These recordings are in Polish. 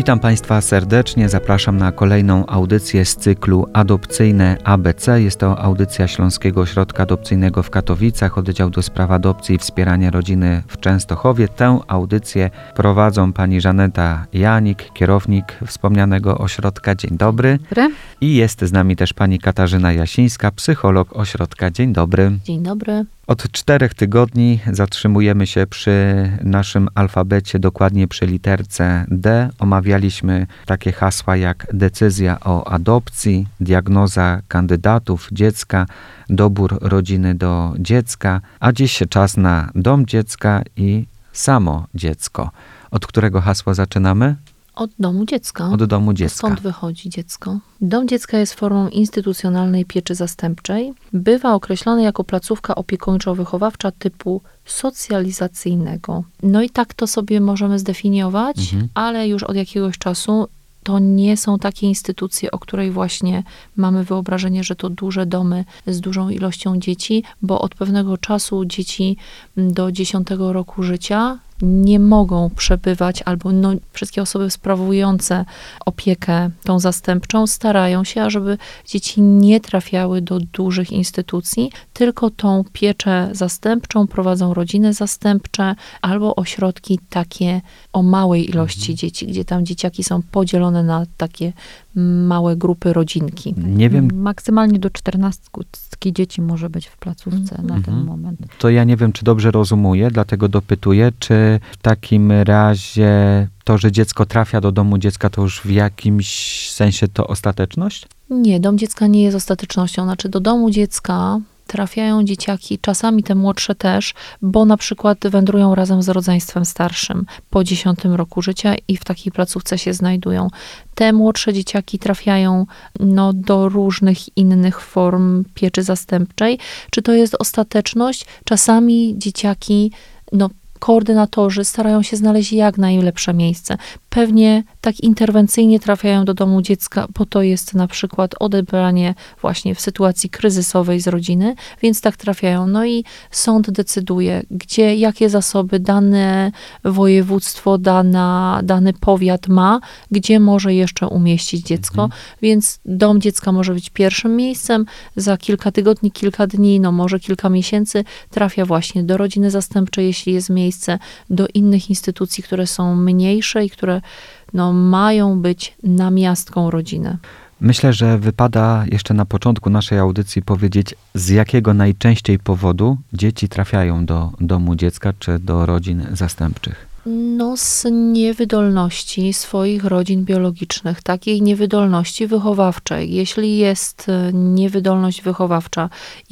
Witam Państwa serdecznie, zapraszam na kolejną audycję z cyklu Adopcyjne ABC. Jest to audycja Śląskiego Ośrodka Adopcyjnego w Katowicach, oddział do spraw adopcji i wspierania rodziny w Częstochowie. Tę audycję prowadzą pani Żaneta Janik, kierownik wspomnianego ośrodka. Dzień dobry. Dobry. I jest z nami też pani Katarzyna Jasińska, psycholog ośrodka. Dzień dobry. Dzień dobry. Od czterech tygodni zatrzymujemy się przy naszym alfabecie, dokładnie przy literce D. Omawialiśmy takie hasła jak decyzja o adopcji, diagnoza kandydatów dziecka, dobór rodziny do dziecka, a dziś czas na dom dziecka i samo dziecko. Od którego hasła zaczynamy? Od domu dziecka. Od domu dziecka. Stąd wychodzi dziecko. Dom dziecka jest formą instytucjonalnej pieczy zastępczej. Bywa określony jako placówka opiekuńczo-wychowawcza typu socjalizacyjnego. No i tak to sobie możemy zdefiniować, Mhm. ale już od jakiegoś czasu to nie są takie instytucje, o której właśnie mamy wyobrażenie, że to duże domy z dużą ilością dzieci, bo od pewnego czasu dzieci do 10 roku życia nie mogą przebywać, albo no, wszystkie osoby sprawujące opiekę tą zastępczą starają się, ażeby dzieci nie trafiały do dużych instytucji, tylko tą pieczę zastępczą prowadzą rodziny zastępcze albo ośrodki takie o małej ilości dzieci, gdzie tam dzieciaki są podzielone na takie małe grupy rodzinki. Nie wiem, Maksymalnie do 14 dzieci może być w placówce na ten Mhm. moment. to ja nie wiem, czy dobrze rozumuję, dlatego dopytuję, czy w takim razie to, że dziecko trafia do domu dziecka, to już w jakimś sensie to ostateczność? Nie, dom dziecka nie jest ostatecznością. Znaczy, do domu dziecka trafiają dzieciaki, czasami te młodsze też, bo na przykład wędrują razem z rodzeństwem starszym po 10 roku życia i w takiej placówce się znajdują. Te młodsze dzieciaki trafiają no, do różnych innych form pieczy zastępczej. Czy to jest ostateczność? Czasami dzieciaki, no, koordynatorzy starają się znaleźć jak najlepsze miejsce. Pewnie tak interwencyjnie trafiają do domu dziecka, bo to jest na przykład odebranie właśnie w sytuacji kryzysowej z rodziny, więc tak trafiają. No i sąd decyduje, gdzie, jakie zasoby dane województwo, dana, dany powiat ma, gdzie może jeszcze umieścić dziecko. Więc dom dziecka może być pierwszym miejscem, za kilka tygodni, kilka dni, no może kilka miesięcy trafia właśnie do rodziny zastępczej, jeśli jest miejsce, do innych instytucji, które są mniejsze i które no, mają być namiastką rodziny. Myślę, że wypada jeszcze na początku naszej audycji powiedzieć, z jakiego najczęściej powodu dzieci trafiają do domu dziecka czy do rodzin zastępczych. No, z niewydolności swoich rodzin biologicznych, takiej niewydolności wychowawczej. Jeśli jest e, niewydolność wychowawcza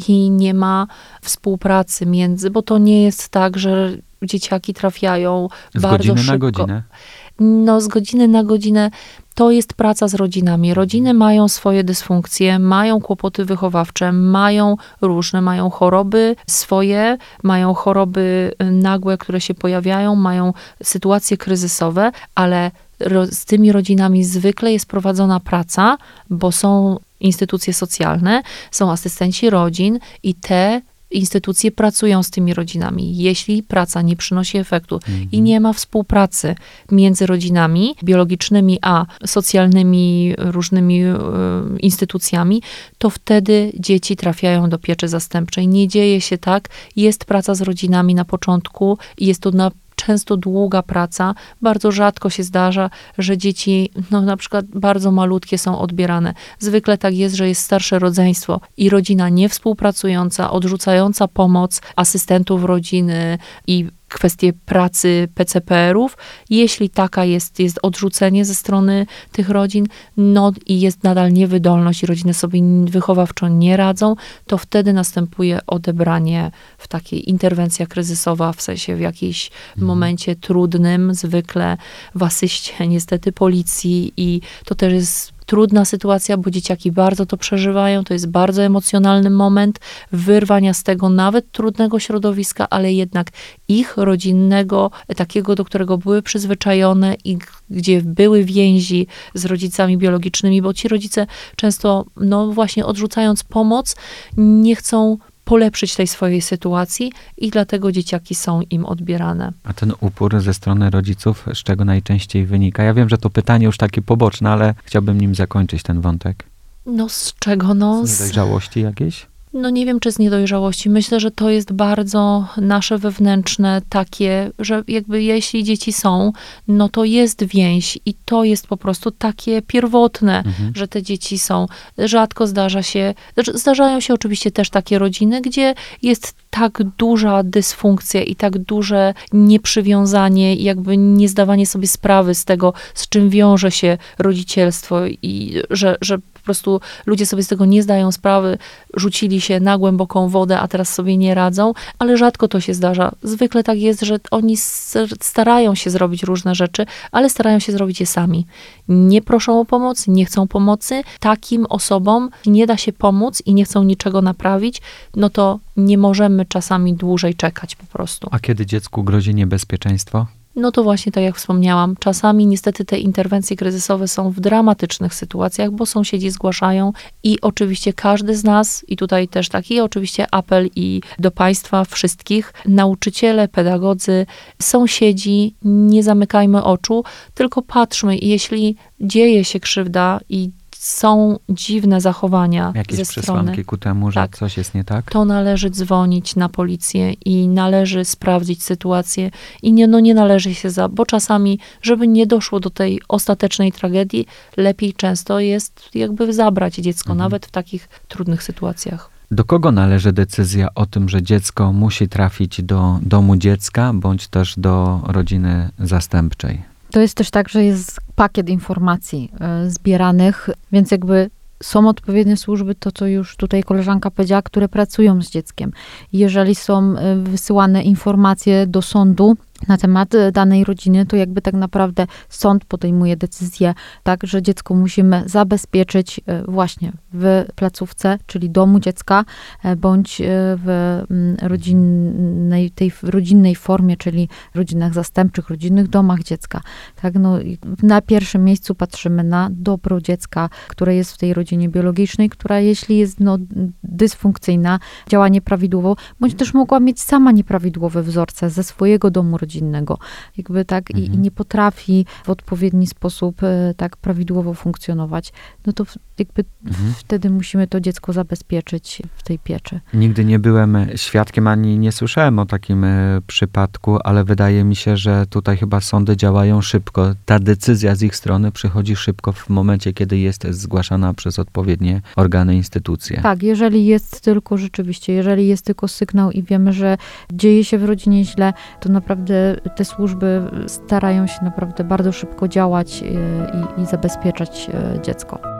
i nie ma współpracy między, bo to nie jest tak, że dzieciaki trafiają Z bardzo godziny szybko. na godzinę. No, z godziny na godzinę to jest praca z rodzinami. Rodziny mają swoje dysfunkcje, mają kłopoty wychowawcze, mają różne, mają choroby swoje, mają choroby y, nagłe, które się pojawiają, mają sytuacje kryzysowe, ale z tymi rodzinami zwykle jest prowadzona praca, bo są instytucje socjalne, są asystenci rodzin i te instytucje pracują z tymi rodzinami. Jeśli praca nie przynosi efektu i nie ma współpracy między rodzinami biologicznymi a socjalnymi różnymi e, instytucjami, to wtedy dzieci trafiają do pieczy zastępczej. Nie dzieje się tak. Jest praca z rodzinami na początku i jest to na często długa praca. Bardzo rzadko się zdarza, że dzieci, no na przykład bardzo malutkie są odbierane. Zwykle tak jest, że jest starsze rodzeństwo i rodzina niewspółpracująca, odrzucająca pomoc asystentów rodziny i kwestie pracy PCPR-ów. Jeśli taka jest, jest odrzucenie ze strony tych rodzin, no i jest nadal niewydolność i rodziny sobie wychowawczo nie radzą, to wtedy następuje odebranie w takiej interwencja kryzysowa, w sensie w jakimś momencie trudnym, zwykle w asyście niestety policji i to też jest trudna sytuacja, bo dzieciaki bardzo to przeżywają. To jest bardzo emocjonalny moment wyrwania z tego nawet trudnego środowiska, ale jednak ich rodzinnego, takiego, do którego były przyzwyczajone i gdzie były więzi z rodzicami biologicznymi, bo ci rodzice często, no właśnie odrzucając pomoc, nie chcą polepszyć tej swojej sytuacji i dlatego dzieciaki są im odbierane. A ten upór ze strony rodziców, z czego najczęściej wynika? Ja wiem, że to pytanie już takie poboczne, ale chciałbym nim zakończyć ten wątek. No z czego? No Z niedojrzałości jakiejś? No nie wiem, czy z niedojrzałości. Myślę, że to jest bardzo nasze wewnętrzne takie, że jakby jeśli dzieci są, no to jest więź i to jest po prostu takie pierwotne, Mhm. że te dzieci są. Rzadko zdarza się, zdarzają się oczywiście też takie rodziny, gdzie jest tak duża dysfunkcja i tak duże nieprzywiązanie i jakby nie zdawanie sobie sprawy z tego, z czym wiąże się rodzicielstwo i że, że po prostu ludzie sobie z tego nie zdają sprawy, rzucili się na głęboką wodę, a teraz sobie nie radzą, ale rzadko to się zdarza. Zwykle tak jest, że oni starają się zrobić różne rzeczy, ale starają się zrobić je sami. Nie proszą o pomoc, nie chcą pomocy. Takim osobom nie da się pomóc i nie chcą niczego naprawić, no to nie możemy czasami dłużej czekać po prostu. A kiedy dziecku grozi niebezpieczeństwo? No to właśnie tak jak wspomniałam, czasami niestety te interwencje kryzysowe są w dramatycznych sytuacjach, bo sąsiedzi zgłaszają i oczywiście każdy z nas, i tutaj też taki oczywiście apel i do państwa wszystkich, nauczyciele, pedagodzy, sąsiedzi, nie zamykajmy oczu, tylko patrzmy jeśli dzieje się krzywda i są dziwne zachowania Jakieś ze przesłanki strony ku temu, że Tak. coś jest nie tak? to należy dzwonić na policję i należy sprawdzić sytuację i nie, no nie należy się za, bo czasami, żeby nie doszło do tej ostatecznej tragedii, lepiej często jest jakby zabrać dziecko, Mhm. nawet w takich trudnych sytuacjach. Do kogo należy decyzja o tym, że dziecko musi trafić do domu dziecka bądź też do rodziny zastępczej? To jest też tak, że jest pakiet informacji e, zbieranych, więc jakby są odpowiednie służby, to co już tutaj koleżanka powiedziała, które pracują z dzieckiem. Jeżeli są e, wysyłane informacje do sądu na temat e, danej rodziny, to jakby tak naprawdę sąd podejmuje decyzję, tak, że dziecko musimy zabezpieczyć e, właśnie w placówce, czyli domu dziecka, e, bądź w mm, rodzinnej, tej rodzinnej formie, czyli rodzinach zastępczych, rodzinnych domach dziecka. Tak, no, na pierwszym miejscu patrzymy na dobro dziecka, które jest w tej rodzinie biologicznej, która jeśli jest no, dysfunkcyjna, działa nieprawidłowo, bądź też mogła mieć sama nieprawidłowe wzorce ze swojego domu rodzinnego, jakby tak, i, i Mhm. nie potrafi w odpowiedni sposób e, tak prawidłowo funkcjonować, no to jakby Mhm. wtedy musimy to dziecko zabezpieczyć w tej pieczy. Nigdy nie byłem świadkiem ani nie słyszałem o takim e, przypadku, ale wydaje mi się, że tutaj chyba sądy działają szybko. Ta decyzja z ich strony przychodzi szybko w momencie, kiedy jest zgłaszana przez odpowiednie organy, instytucje. Tak, jeżeli jest tylko rzeczywiście, jeżeli jest tylko sygnał i wiemy, że dzieje się w rodzinie źle, to naprawdę te służby starają się naprawdę bardzo szybko działać e, i, i zabezpieczać e, dziecko.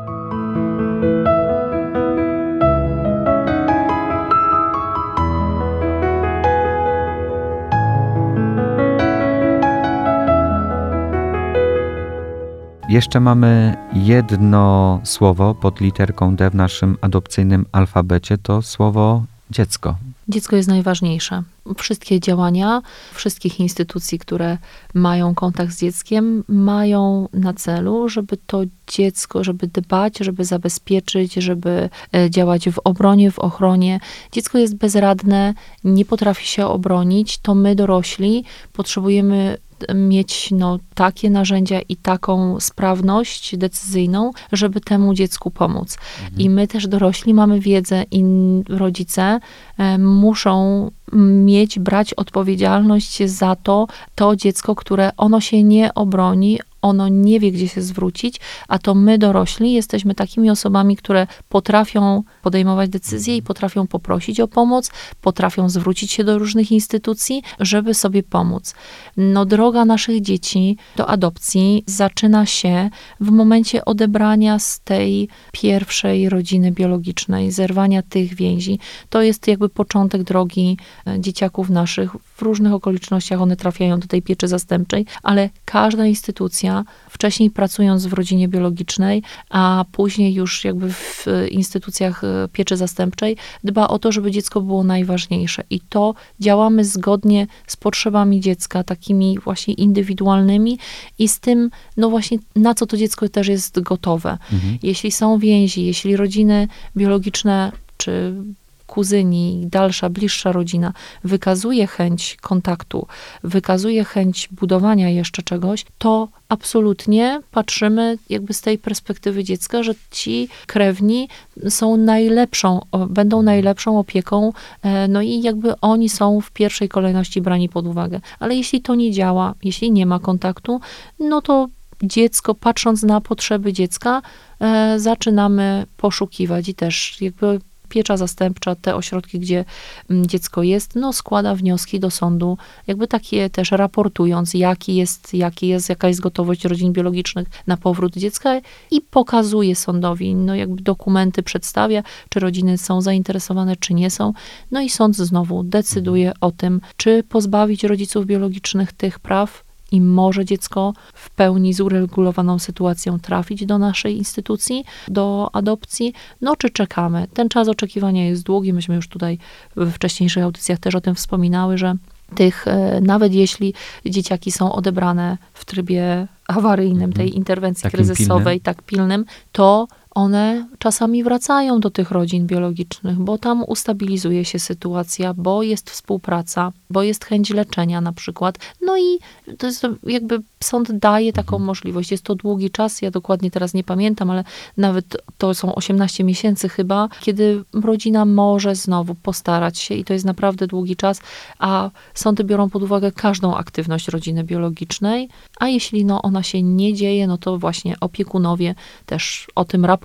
Jeszcze mamy jedno słowo pod literką D w naszym adopcyjnym alfabecie, to słowo dziecko. Dziecko jest najważniejsze. Wszystkie działania wszystkich instytucji, które mają kontakt z dzieckiem, mają na celu, żeby to dziecko, żeby dbać, żeby zabezpieczyć, żeby e, działać w obronie, w ochronie. Dziecko jest bezradne, nie potrafi się obronić, to my dorośli potrzebujemy mieć no, takie narzędzia i taką sprawność decyzyjną, żeby temu dziecku pomóc. I my też dorośli mamy wiedzę i rodzice e, muszą mieć, brać odpowiedzialność za to, to dziecko, które ono się nie obroni, ono nie wie, gdzie się zwrócić, a to my dorośli jesteśmy takimi osobami, które potrafią podejmować decyzje i potrafią poprosić o pomoc, potrafią zwrócić się do różnych instytucji, żeby sobie pomóc. No, droga naszych dzieci do adopcji zaczyna się w momencie odebrania z tej pierwszej rodziny biologicznej, zerwania tych więzi. To jest jakby początek drogi e, dzieciaków naszych. W różnych okolicznościach one trafiają do tej pieczy zastępczej, ale każda instytucja, wcześniej pracując w rodzinie biologicznej, a później już jakby w instytucjach e, pieczy zastępczej, dba o to, żeby dziecko było najważniejsze. I to działamy zgodnie z potrzebami dziecka, takimi właśnie indywidualnymi i z tym, no właśnie, na co to dziecko też jest gotowe. Mhm. Jeśli są więzi, jeśli rodziny biologiczne czy kuzyni, dalsza, bliższa rodzina wykazuje chęć kontaktu, wykazuje chęć budowania jeszcze czegoś, to absolutnie patrzymy jakby z tej perspektywy dziecka, że ci krewni są najlepszą, będą najlepszą opieką, e, no i jakby oni są w pierwszej kolejności brani pod uwagę. Ale jeśli to nie działa, jeśli nie ma kontaktu, no to dziecko, patrząc na potrzeby dziecka, e, zaczynamy poszukiwać i też jakby piecza zastępcza, te ośrodki, gdzie mm, dziecko jest, no składa wnioski do sądu, jakby takie też raportując, jaki jest, jaki jest, jaka jest gotowość rodzin biologicznych na powrót dziecka i pokazuje sądowi, no jakby dokumenty przedstawia, czy rodziny są zainteresowane, czy nie są. No i sąd znowu decyduje o tym, czy pozbawić rodziców biologicznych tych praw, i może dziecko w pełni z uregulowaną sytuacją trafić do naszej instytucji, do adopcji, no czy czekamy. Ten czas oczekiwania jest długi, myśmy już tutaj w wcześniejszych audycjach też o tym wspominały, że tych, e, nawet jeśli dzieciaki są odebrane w trybie awaryjnym, tej mhm. interwencji Takim kryzysowej, pilnym. tak pilnym, to one czasami wracają do tych rodzin biologicznych, bo tam ustabilizuje się sytuacja, bo jest współpraca, bo jest chęć leczenia na przykład. No i to jest jakby sąd daje taką mhm. możliwość. Jest to długi czas, ja dokładnie teraz nie pamiętam, ale nawet to są 18 miesięcy chyba, kiedy rodzina może znowu postarać się i to jest naprawdę długi czas, a sądy biorą pod uwagę każdą aktywność rodziny biologicznej, a jeśli no, ona się nie dzieje, no to właśnie opiekunowie też o tym raportują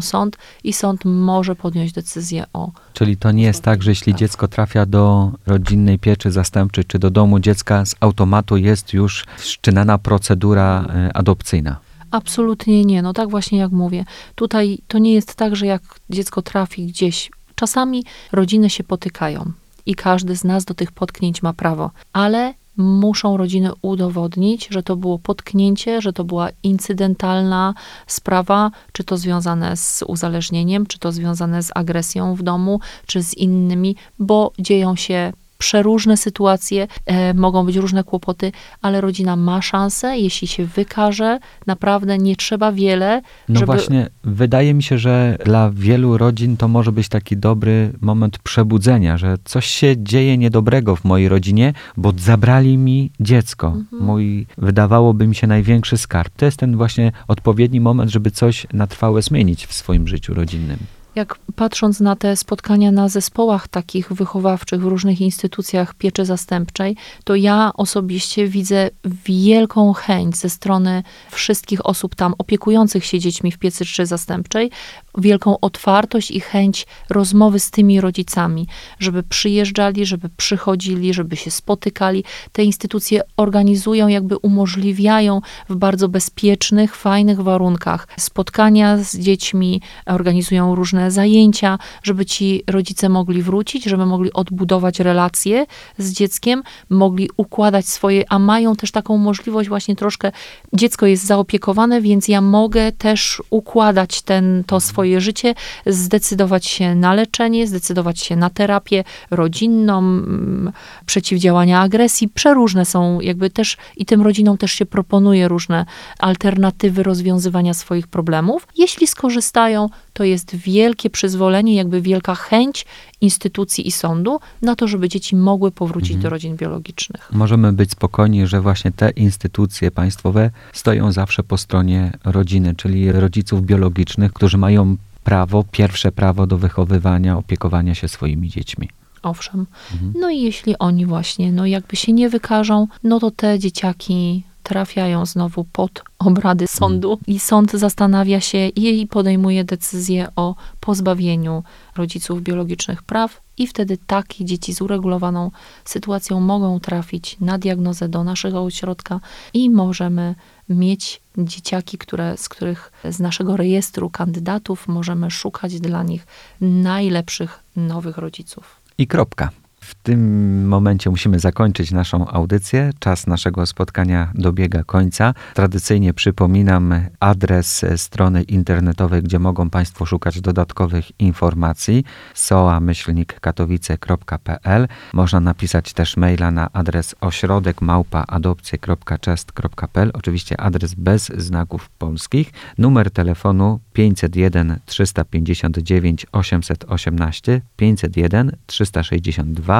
sąd i sąd może podjąć decyzję o. Czyli to nie jest tak, że jeśli dziecko trafia do rodzinnej pieczy zastępczej czy do domu dziecka, z automatu jest już wszczynana procedura e, adopcyjna. Absolutnie nie. No tak właśnie jak mówię. Tutaj to nie jest tak, że jak dziecko trafi gdzieś, czasami rodziny się potykają i każdy z nas do tych potknięć ma prawo, ale muszą rodziny udowodnić, że to było potknięcie, że to była incydentalna sprawa, czy to związane z uzależnieniem, czy to związane z agresją w domu, czy z innymi, bo dzieją się przeróżne sytuacje, e, mogą być różne kłopoty, ale rodzina ma szansę, jeśli się wykaże, naprawdę nie trzeba wiele. No żeby... właśnie, wydaje mi się, że dla wielu rodzin to może być taki dobry moment przebudzenia, że coś się dzieje niedobrego w mojej rodzinie, bo zabrali mi dziecko. Mhm. Mój, wydawałoby mi się, największy skarb. To jest ten właśnie odpowiedni moment, żeby coś na trwałe zmienić w swoim życiu rodzinnym jak patrząc na te spotkania na zespołach takich wychowawczych w różnych instytucjach pieczy zastępczej, to ja osobiście widzę wielką chęć ze strony wszystkich osób tam opiekujących się dziećmi w piecy czy zastępczej, wielką otwartość i chęć rozmowy z tymi rodzicami, żeby przyjeżdżali, żeby przychodzili, żeby się spotykali. Te instytucje organizują, jakby umożliwiają w bardzo bezpiecznych, fajnych warunkach spotkania z dziećmi, organizują różne zajęcia, żeby ci rodzice mogli wrócić, żeby mogli odbudować relacje z dzieckiem, mogli układać swoje, a mają też taką możliwość właśnie troszkę, dziecko jest zaopiekowane, więc ja mogę też układać ten, to swoje swoje życie, zdecydować się na leczenie, zdecydować się na terapię rodzinną, mm, przeciwdziałania agresji. Przeróżne są jakby też i tym rodzinom też się proponuje różne alternatywy rozwiązywania swoich problemów. Jeśli skorzystają, to jest wielkie przyzwolenie, jakby wielka chęć instytucji i sądu na to, żeby dzieci mogły powrócić mhm. do rodzin biologicznych. Możemy być spokojni, że właśnie te instytucje państwowe stoją zawsze po stronie rodziny, czyli rodziców biologicznych, którzy mają prawo, pierwsze prawo do wychowywania, opiekowania się swoimi dziećmi. Owszem. Mhm. No i jeśli oni właśnie, no jakby się nie wykażą, no to te dzieciaki trafiają znowu pod obrady sądu i sąd zastanawia się i podejmuje decyzję o pozbawieniu rodziców biologicznych praw i wtedy takie dzieci z uregulowaną sytuacją mogą trafić na diagnozę do naszego ośrodka i możemy mieć dzieciaki, które, z których z naszego rejestru kandydatów możemy szukać dla nich najlepszych nowych rodziców. I kropka. W tym momencie musimy zakończyć naszą audycję. Czas naszego spotkania dobiega końca. Tradycyjnie przypominam adres strony internetowej, gdzie mogą Państwo szukać dodatkowych informacji soa-katowice.pl. Można napisać też maila na adres ośrodek małpaadopcje.chest.pl. Oczywiście adres bez znaków polskich. Numer telefonu 501 359 818 501 362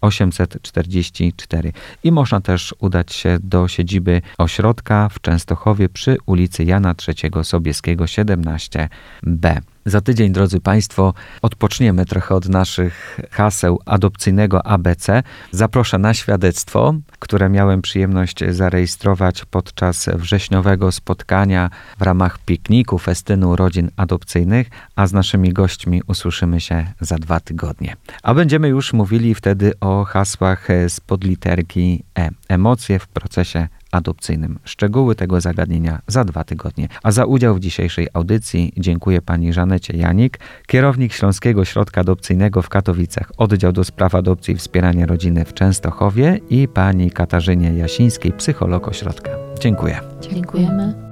844. I można też udać się do siedziby ośrodka w Częstochowie przy ulicy Jana III Sobieskiego 17b. Za tydzień, drodzy Państwo, odpoczniemy trochę od naszych haseł adopcyjnego ABC. Zaproszę na świadectwo, które miałem przyjemność zarejestrować podczas wrześniowego spotkania w ramach pikniku festynu rodzin adopcyjnych, a z naszymi gośćmi usłyszymy się za dwa tygodnie. A będziemy już mówili wtedy o hasłach z podliterki E. Emocje w procesie adopcyjnym. Szczegóły tego zagadnienia za dwa tygodnie. A za udział w dzisiejszej audycji dziękuję pani Żanecie Janik, kierownik Śląskiego Środka Adopcyjnego w Katowicach, oddział do spraw adopcji i wspierania rodziny w Częstochowie i pani Katarzynie Jasińskiej, psycholog ośrodka. Dziękuję. Dziękujemy.